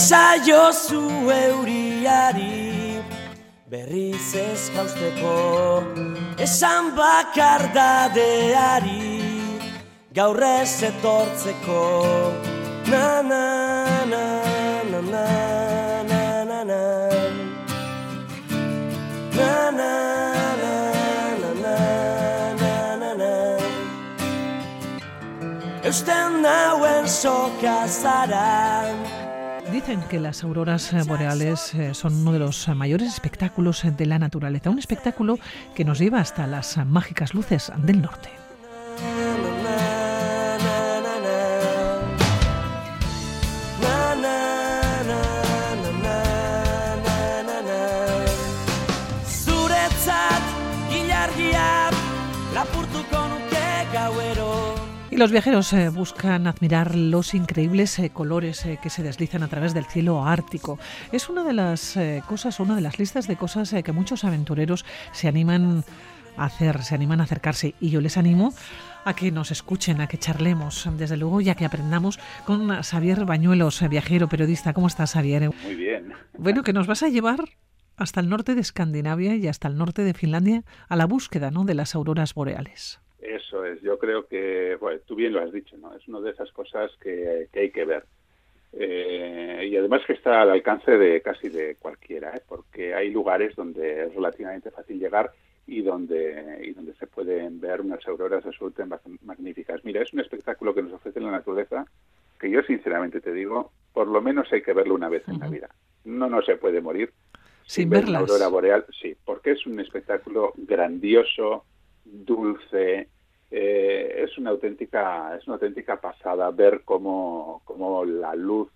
Esaio zu euriari berriz ez jausteko Esan bakardadeari gaur ez etortzeko Na na na na na na na na Na na Eusten nauen soka zara Dicen que las auroras boreales eh, son uno de los mayores espectáculos de la naturaleza, un espectáculo que nos lleva hasta las mágicas luces del norte. Lapurtuko nuke gauero Y los viajeros eh, buscan admirar los increíbles eh, colores eh, que se deslizan a través del cielo ártico. Es una de las cosas, una de las listas de cosas que muchos aventureros se animan a hacer, se animan a acercarse. Y yo les animo a que nos escuchen, a que charlemos, desde luego, ya que aprendamos con Xavier Bañuelos, viajero, periodista. ¿Cómo estás, Xavier? Muy bien. Bueno, que nos vas a llevar hasta el norte de Escandinavia y hasta el norte de Finlandia a la búsqueda ¿no? de las auroras boreales. Eso es, yo creo que, bueno, tú bien lo has dicho, ¿no? Es una de esas cosas que, que hay que ver. Eh, y además que está al alcance de casi de cualquiera, ¿eh? porque hay lugares donde es relativamente fácil llegar y donde, y donde se pueden ver unas auroras absolutamente magníficas. Mira, es un espectáculo que nos ofrece la naturaleza que yo sinceramente te digo, por lo menos hay que verlo una vez en la vida. No, no se puede morir Sin ver una verlas. aurora boreal, sí, porque es un espectáculo grandioso, dulce, eh, es una auténtica, es una auténtica pasada ver cómo, cómo la luz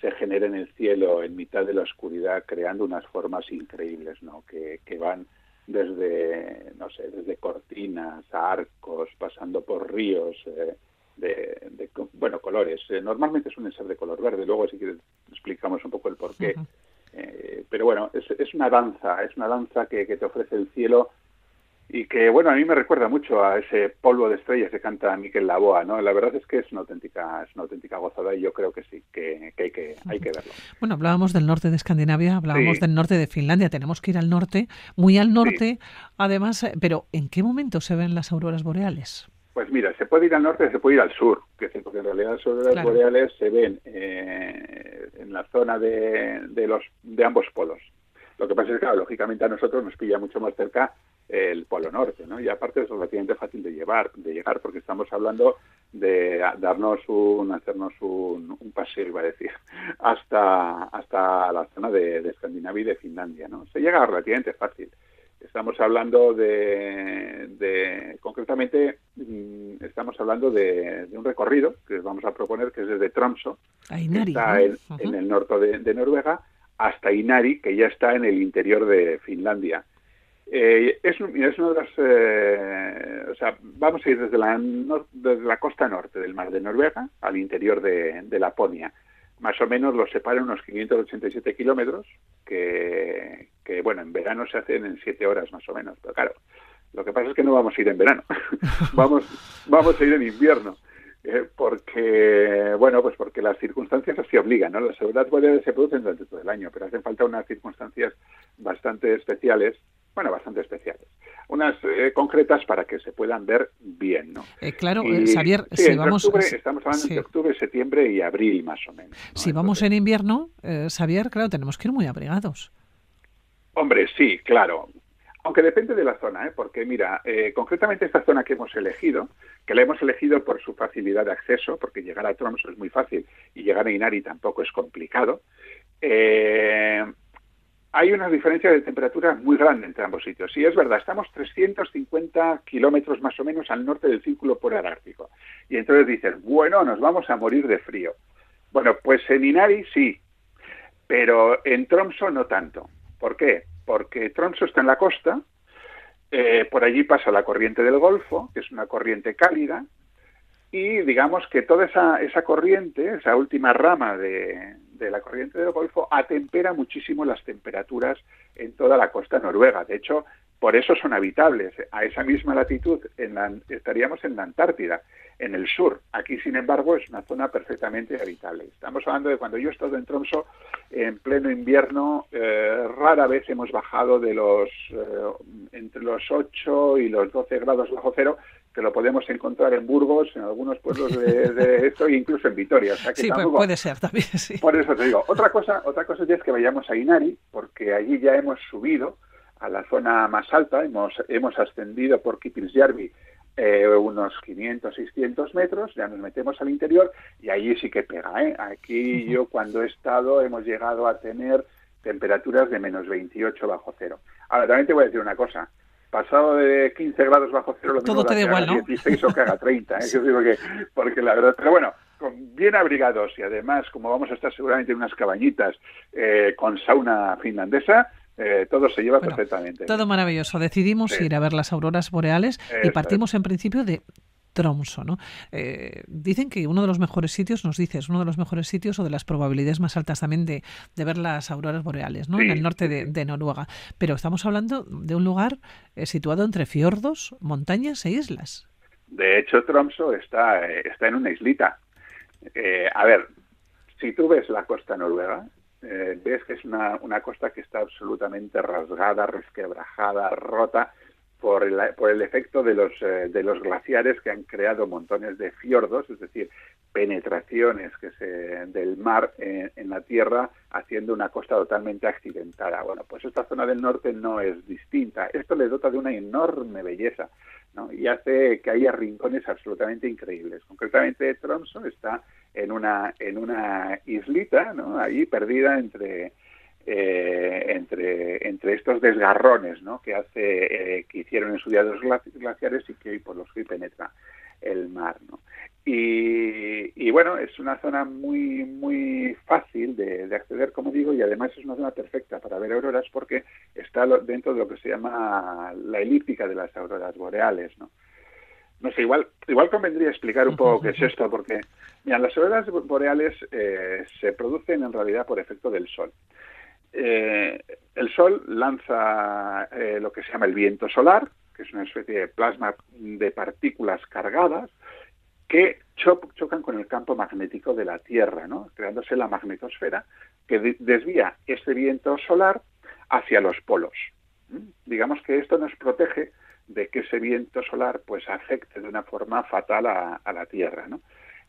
se genera en el cielo en mitad de la oscuridad, creando unas formas increíbles, ¿no? Que, que van desde, no sé, desde cortinas a arcos, pasando por ríos, eh, de, bueno, colores. Eh, normalmente suelen ser de color verde, luego si quieres explicamos un poco el porqué. Eh, pero bueno, es, es una danza, es una danza que, que te ofrece el cielo y que, bueno, a mí me recuerda mucho a ese polvo de estrellas que canta Miquel Laboa, ¿no? La verdad es que es una auténtica, es una auténtica gozada y yo creo que sí, que, que hay que hay que verlo. Bueno, hablábamos del norte de Escandinavia, hablábamos Sí. del norte de Finlandia, tenemos que ir al norte, muy al norte, además, eh, pero ¿en qué momento se ven las auroras boreales? Pues mira, se puede ir al norte, se puede ir al sur, porque en realidad las auroras Claro. boreales se ven eh, en la zona de, de los de ambos polos. Lo que pasa es que, claro, lógicamente a nosotros nos pilla mucho más cerca el polo norte, ¿no? Y aparte es relativamente fácil de llevar, de llegar, porque estamos hablando de darnos un, hacernos un, un paseo, iba a decir, hasta hasta la zona de, de Escandinavia y de Finlandia, ¿no? Se llega relativamente fácil. Estamos hablando de, de concretamente, mm, estamos hablando de, de un recorrido que vamos a proponer, que es desde Tromso, que está en, el norte de, de Noruega, hasta Inari, que ya está en el interior de Finlandia. Eh, es, es una de las, eh, o sea, vamos a ir desde la, nor- desde la costa norte del mar de Noruega al interior de, de Laponia. Más o menos los separan unos 587 kilómetros, que, que, bueno, en verano se hacen en 7 horas más o menos. Pero claro, lo que pasa es que no vamos a ir en verano, vamos, vamos a ir en invierno. Eh, porque, bueno, pues porque las circunstancias así obligan, ¿no? Las boreales se producen durante todo el año, pero hacen falta unas circunstancias bastante especiales, bueno, bastante especiales, unas eh, concretas para que se puedan ver bien, ¿no? Eh, claro, Y, eh, Xavier, sí, si entre vamos, octubre, estamos hablando sí. de octubre, septiembre y abril más o menos. ¿no? si vamos Entonces, en invierno, eh, Xavier, claro, tenemos que ir muy abrigados. Hombre, sí, claro. Aunque depende de la zona, ¿eh? porque mira, eh, concretamente esta zona que hemos elegido, que la hemos elegido por su facilidad de acceso, porque llegar a Tromso es muy fácil y llegar a Inari tampoco es complicado, eh, hay unas diferencias de temperatura muy grandes entre ambos sitios. Sí, es verdad, estamos 350 kilómetros más o menos al norte del círculo polar ártico. Y entonces dices, bueno, nos vamos a morir de frío. Bueno, pues en Inari sí, pero en Tromso no tanto. ¿Por qué? Porque Tromso está en la costa, eh, por allí pasa la corriente del Golfo, que es una corriente cálida, y digamos que toda esa, esa corriente, esa última rama de, de la corriente del Golfo, atempera muchísimo las temperaturas en toda la costa noruega. De hecho, por eso son habitables. A esa misma latitud estaríamos en la Antártida, en el sur. Aquí, sin embargo, es una zona perfectamente habitable. Estamos hablando de cuando yo he estado en Tromso, en pleno invierno, eh, rara vez hemos bajado de los eh, entre los 8 y los 12 grados bajo cero, que lo podemos encontrar en Burgos, en algunos pueblos de, esto, e incluso en Vitoria. sí, puede ser también, sí. Por eso te digo. Otra cosa, otra cosa ya es que vayamos a Inari, porque allí ya hemos subido a la zona más alta, hemos, hemos ascendido por Kipilsjärvi eh, unos 500, 600 metros, ya nos metemos al interior y allí sí que pega. ¿eh? Aquí yo cuando he estado hemos llegado a tener temperaturas de menos 28 bajo cero. Ahora, también te voy a decir una cosa. Pasado de 15 grados bajo cero, lo Todo te da igual, ¿no? 16 o que haga 30. ¿eh? porque, porque la verdad, pero bueno, bien abrigados y además, como vamos a estar seguramente en unas cabañitas eh, con sauna finlandesa, eh, todo se lleva perfectamente. Todo maravilloso. Decidimos ir a ver las auroras boreales y partimos en principio de Tromso, ¿no? Eh, dicen que uno de los mejores sitios, nos dices, uno de los mejores sitios o de las probabilidades más altas también de, ver las auroras boreales, ¿no? en el norte de, Noruega. Pero estamos hablando de un lugar eh, situado entre fiordos, montañas e islas. De hecho, Tromso está, está en una islita. a ver, si tú ves la costa noruega, eh, ves que es una, una costa que está absolutamente rasgada, resquebrajada, rota por el, por el efecto de los, eh, de los glaciares que han creado montones de fiordos, es decir, penetraciones que se, del mar en, en, la tierra haciendo una costa totalmente accidentada. Bueno, pues esta zona del norte no es distinta. Esto le dota de una enorme belleza ¿no? y hace que haya rincones absolutamente increíbles. Concretamente, Tromso está en una, en una islita, ¿no? ahí perdida entre, eh, entre, entre estos desgarrones ¿no? que, hace, eh, que hicieron en su día los glaciares y que hoy por los que penetra el mar. ¿no? Y, bueno, es una zona muy muy fácil de, de, acceder, como digo, y además es una zona perfecta para ver auroras porque está dentro de lo que se llama la elíptica de las auroras boreales. ¿no? No sé, igual, igual convendría explicar un poco qué es esto, porque mira, las auroras boreales eh, se producen en realidad por efecto del sol. Eh, el sol lanza eh, lo que se llama el viento solar, que es una especie de plasma de partículas cargadas que chocan con el campo magnético de la Tierra, ¿no? creándose la magnetosfera, que desvía ese viento solar hacia los polos. Digamos que esto nos protege de que ese viento solar pues afecte de una forma fatal a, la Tierra, ¿no?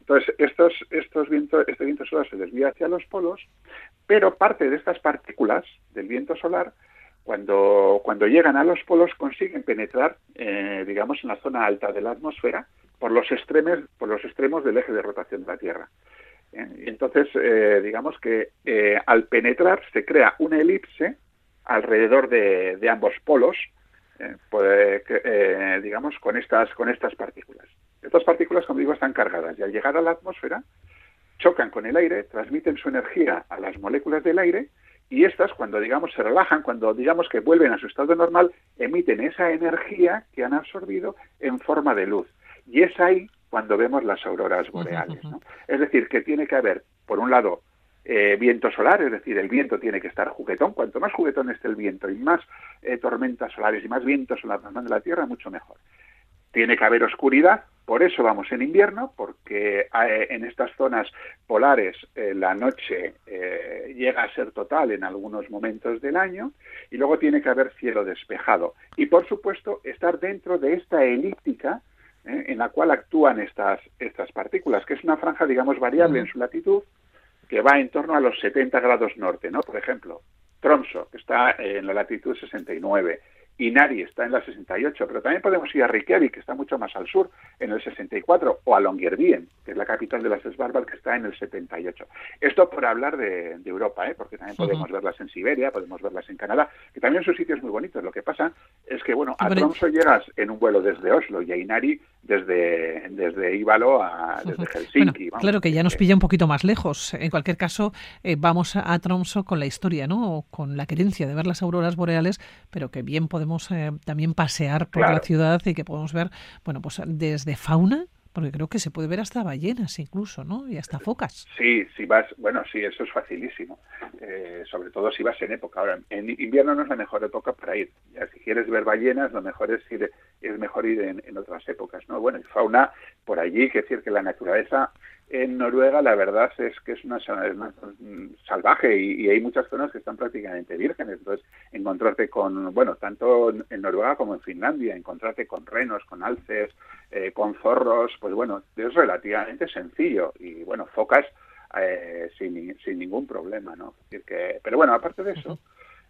Entonces, estos, estos vientos, este viento solar se desvía hacia los polos, pero parte de estas partículas del viento solar, cuando, cuando llegan a los polos, consiguen penetrar, eh, digamos, en la zona alta de la atmósfera por los extremos, por los extremos del eje de rotación de la Tierra. ¿eh? Entonces, eh, digamos que al penetrar se crea una elipse alrededor de, de ambos polos, eh, eh, digamos, con estas, con estas partículas. Estas partículas, como digo, están cargadas y al llegar a la atmósfera chocan con el aire, transmiten su energía a las moléculas del aire y estas, cuando digamos se relajan, cuando digamos que vuelven a su estado normal, emiten esa energía que han absorbido en forma de luz. Y es ahí cuando vemos las auroras boreales. Es decir, que tiene que haber, por un lado, eh, viento solar, es decir, el viento tiene que estar juguetón. Cuanto más juguetón esté el viento y más eh, tormentas solares y más vientos solar de la Tierra, mucho mejor. Tiene que haber oscuridad, por eso vamos en invierno, porque eh, en estas zonas polares la noche llega a ser total en algunos momentos del año, y luego tiene que haber cielo despejado. Y por supuesto, estar dentro de esta elíptica en la cual actúan estas, estas partículas, que es una franja, digamos, variable en su latitud, que va en torno a los 70 grados norte, ¿no? Por ejemplo, Tromso, que está en la latitud 69, Inari está en la 68, pero también podemos ir a Reykjavik, que está mucho más al sur, en el 64, o a Longyearbyen, que es la capital de las Svalbard, que está en el 78. Esto por hablar de, Europa, ¿eh? porque también podemos verlas en Siberia, podemos verlas en Canadá, que también son sitios muy bonitos. Lo que pasa es que, bueno, a Tromso llegas en un vuelo desde Oslo y a Inari desde, desde Ívalo a desde Helsinki. claro que ya nos pilla un poquito más lejos. En cualquier caso, eh, vamos a Tromso con la historia, ¿no? Con la querencia de ver las auroras boreales, pero que bien podemos eh, también pasear por la ciudad y que podemos ver, bueno, pues desde fauna Porque creo que se puede ver hasta ballenas incluso, ¿no? Y hasta focas. Sí, si vas, bueno, sí, eso es facilísimo. Eh, sobre todo si vas en época. Ahora, en invierno no es la mejor época para ir. Ya si quieres ver ballenas, lo mejor es ir, es mejor ir en, en otras épocas, ¿no? Bueno, y fauna por allí, que decir que la naturaleza en Noruega la verdad es que es una, salvaje y, hay muchas zonas que están prácticamente vírgenes. Entonces, encontrarte con, bueno, tanto en Noruega como en Finlandia, encontrarte con renos, con alces, eh, con zorros, pues bueno, es relativamente sencillo. Y bueno, focas eh, sin, sin ningún problema, ¿no? decir que, pero bueno, aparte de eso,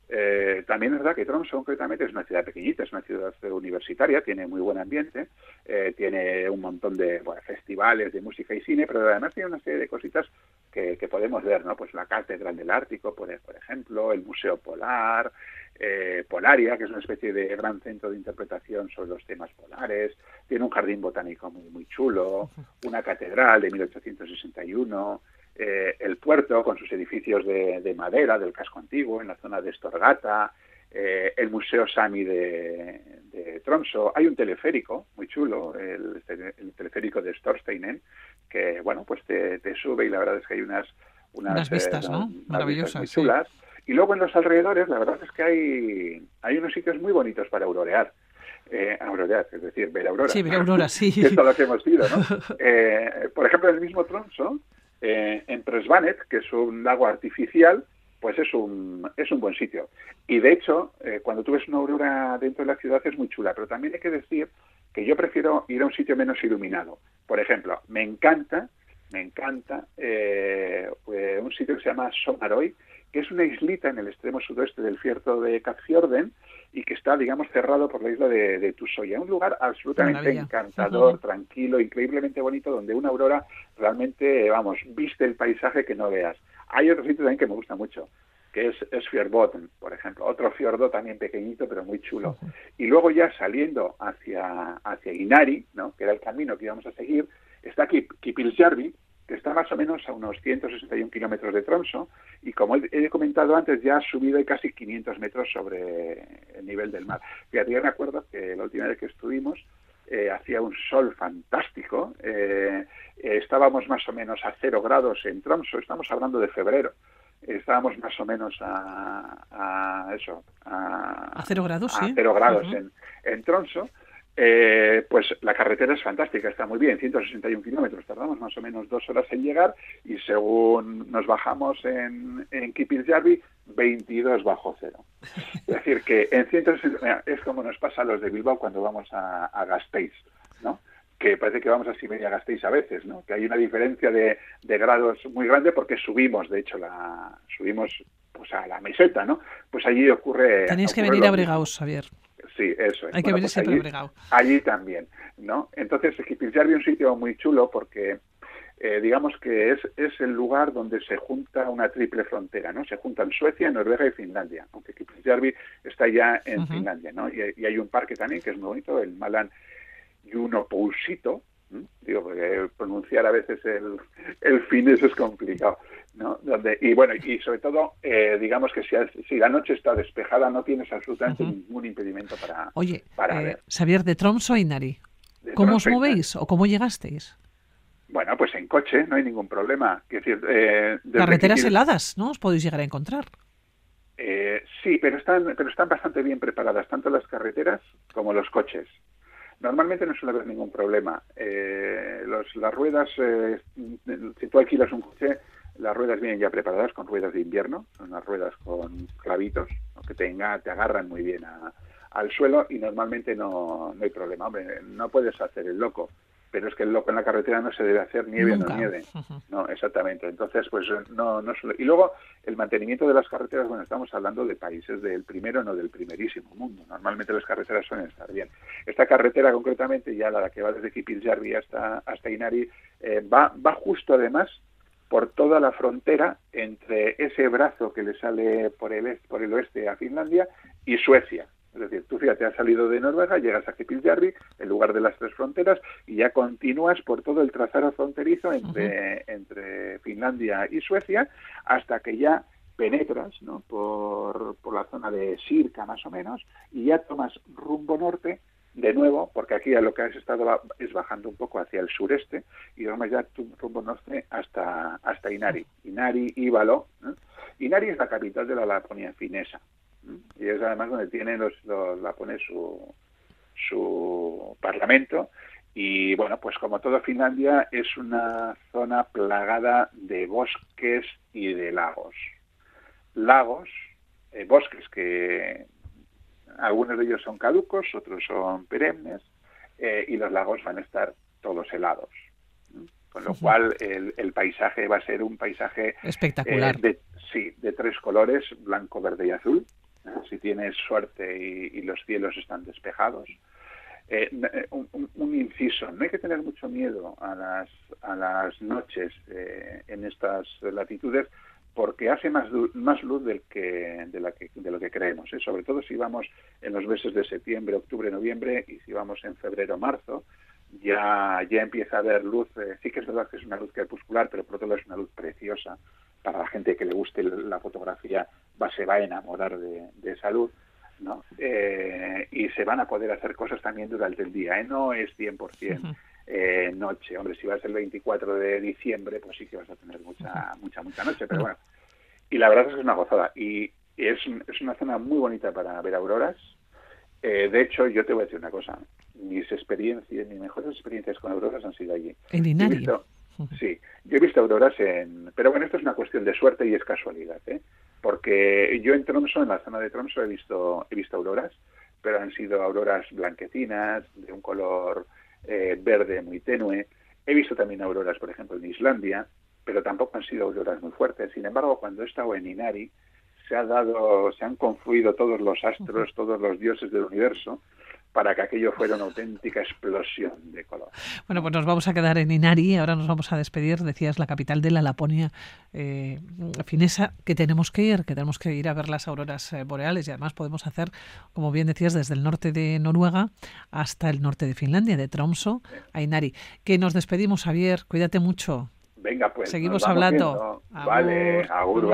eh, también es verdad que Tromsø concretamente es una ciudad pequeñita, es una ciudad universitaria, tiene muy buen ambiente, eh, tiene un montón de festivales de música y cine, pero además tiene una serie de cositas que, podemos ver, ¿no? Pues la Catedral del Ártico, por, ejemplo, el Museo Polar, eh, Polaria, que es una especie de gran centro de interpretación sobre los temas polares, tiene un jardín botánico muy, muy chulo, una catedral de 1861, eh, el puerto con sus edificios de, madera del casco antiguo en la zona de Storgata, eh, el Museo Sami de, de, Tromso. Hay un teleférico muy chulo, el, teleférico de Storsteinen, que bueno, pues te, sube y la verdad es que hay unas unas, vistas, eh, ¿no? Maravillosas, muy chulas. Y luego en los alrededores, la verdad es que hay, hay unos sitios muy bonitos para aurorear. aurorear, es decir, ver aurora. Sí, ver aurora, sí. que es lo que hemos ido, ¿no? por ejemplo, en el mismo Tromso eh, en Presvanet, que es un lago artificial, pues es un, es un buen sitio. Y de hecho, eh, cuando tú ves una aurora dentro de la ciudad es muy chula, pero también hay que decir que yo prefiero ir a un sitio menos iluminado. Por ejemplo, me encanta, me encanta eh, un sitio que se llama Somaroy, que es una islita en el extremo sudoeste del fierto de Capfiorden y que está, digamos, cerrado por la isla de, de Tusoya. Un lugar absolutamente encantador, tranquilo, increíblemente bonito, donde una aurora realmente, vamos, viste el paisaje que no veas. Hay otro sitio también que me gusta mucho, que es, es por ejemplo. Otro fiordo también pequeñito, pero muy chulo. Y luego ya saliendo hacia, hacia Inari, ¿no? que era el camino que íbamos a seguir, está aquí Kipilsjärvi, que está más o menos a unos 161 kilómetros de Tromso y como he comentado antes ya ha subido casi 500 metros sobre el nivel del mar. Fíjate, yo me acuerdo que la última vez que estuvimos eh, hacía un sol fantástico, eh, estábamos más o menos a cero grados en Tromso, estamos hablando de febrero, estábamos más o menos a, eso, a, cero grados, a cero grados en, en Tromso eh, pues la carretera es fantástica, está muy bien, 161 kilómetros, tardamos más o menos dos horas en llegar y según nos bajamos en, en Kipiljarvi, 22 bajo cero. Es decir, que en 160, es como nos pasa a los de Bilbao cuando vamos a, a Gasteiz, ¿no? que parece que vamos a Siberia Gasteiz a veces, ¿no? Que hay una diferencia de, de, grados muy grande porque subimos, de hecho, la subimos pues a la meseta, ¿no? Pues allí ocurre... Tenéis que venir a Bregaus, Javier. Sí, eso es. Hay que venir pues allí, allí, también, ¿no? Entonces, Kipiljarvi es un sitio muy chulo porque eh, digamos que es, es el lugar donde se junta una triple frontera, ¿no? Se juntan Suecia, Noruega y Finlandia, aunque Kipiljarvi está ya en Finlandia, ¿no? Y, y, hay un parque también que es muy bonito, el Malan Junopousito, digo, porque pronunciar a veces el, el finés es complicado, ¿no? Donde, y bueno, y sobre todo, eh, digamos que si, si, la noche está despejada, no tienes absolutamente ningún impedimento para, Oye, para eh, ver. Xavier, de Tromso a Inari, ¿cómo os movéis o cómo llegasteis? Bueno, pues en coche, no hay ningún problema. Decir, eh, Carreteras heladas, ¿no? Os podéis llegar a encontrar. Eh, sí, pero están, pero están bastante bien preparadas, tanto las carreteras como los coches. Normalmente no suele haber ningún problema. Eh, los, las ruedas, eh, si tú alquilas un coche, las ruedas vienen ya preparadas con ruedas de invierno, son unas ruedas con clavitos que tenga, te agarran muy bien al suelo y normalmente no, no hay problema. Hombre, no puedes hacer el loco pero es que el loco en la carretera no se debe hacer nieve o no nieve. No, exactamente. Entonces, pues no, no Y luego, el mantenimiento de las carreteras, bueno, estamos hablando de países del primero, no del primerísimo mundo. Normalmente las carreteras suelen estar bien. Esta carretera, concretamente, ya la que va desde Kipiljarvi hasta, hasta Inari, eh, va, va justo además por toda la frontera entre ese brazo que le sale por el, este, por el oeste a Finlandia y Suecia. Es decir, tú fíjate, has salido de Noruega, llegas a Kipiljarvi, el lugar de las tres fronteras, y ya continúas por todo el trazado fronterizo entre, entre Finlandia y Suecia, hasta que ya penetras ¿no? por, por la zona de Sirka más o menos, y ya tomas rumbo norte de nuevo, porque aquí lo que has estado es bajando un poco hacia el sureste y vamos ya rumbo norte hasta, hasta Inari. Inari, Íbalo. Inari es la capital de la Laponia finesa y es además donde tienen los, los Lapones su, su parlamento y bueno, pues como todo Finlandia es una zona plagada de bosques y de lagos. Lagos, eh, bosques que algunos de ellos son caducos, otros son perennes, eh, y los lagos van a estar todos helados. Con lo cual el, paisaje va a ser un paisaje espectacular. Eh, de, sí, de tres colores, blanco, verde y azul. Si tienes suerte y, los cielos están despejados. Eh, un, inciso, no hay que tener mucho miedo a las, a las noches en estas latitudes porque hace más, más luz del que, de, la que, de lo que creemos, ¿eh? sobre todo si vamos en los meses de septiembre, octubre, noviembre y si vamos en febrero, marzo, ya, ya empieza a haber luz, eh, sí que es verdad que es una luz crepuscular, pero por otro lado es una luz preciosa para la gente que le guste la fotografía, va, se va a enamorar de, esa luz. ¿no? Eh, y se van a poder hacer cosas también durante el día, ¿eh? no es 100% eh, noche. Hombre, si vas el 24 de diciembre, pues sí que vas a tener mucha, mucha, mucha noche, pero bueno. Y la verdad es que es una gozada. Y es, es una zona muy bonita para ver auroras. Eh, de hecho, yo te voy a decir una cosa. Mis experiencias, mis mejores experiencias con auroras han sido allí. En Inari. sí, yo he visto auroras en... Pero bueno, esto es una cuestión de suerte y es casualidad, ¿eh? Porque yo en Tromso, en la zona de Tromso, he visto, he visto auroras, pero han sido auroras blanquecinas, de un color eh, verde muy tenue. He visto también auroras, por ejemplo, en Islandia, pero tampoco han sido auroras muy fuertes. Sin embargo, cuando he estado en Inari, se ha dado, se han confluido todos los astros, todos los dioses del universo para que aquello fuera una auténtica explosión de color. Bueno, pues nos vamos a quedar en Inari, ahora nos vamos a despedir, decías, la capital de la Laponia eh, finesa, que tenemos que ir, que tenemos que ir a ver las auroras eh, boreales y además podemos hacer, como bien decías, desde el norte de Noruega hasta el norte de Finlandia, de Tromso a Inari. Que nos despedimos, Javier, cuídate mucho. Venga, pues. Seguimos hablando. vale, agur,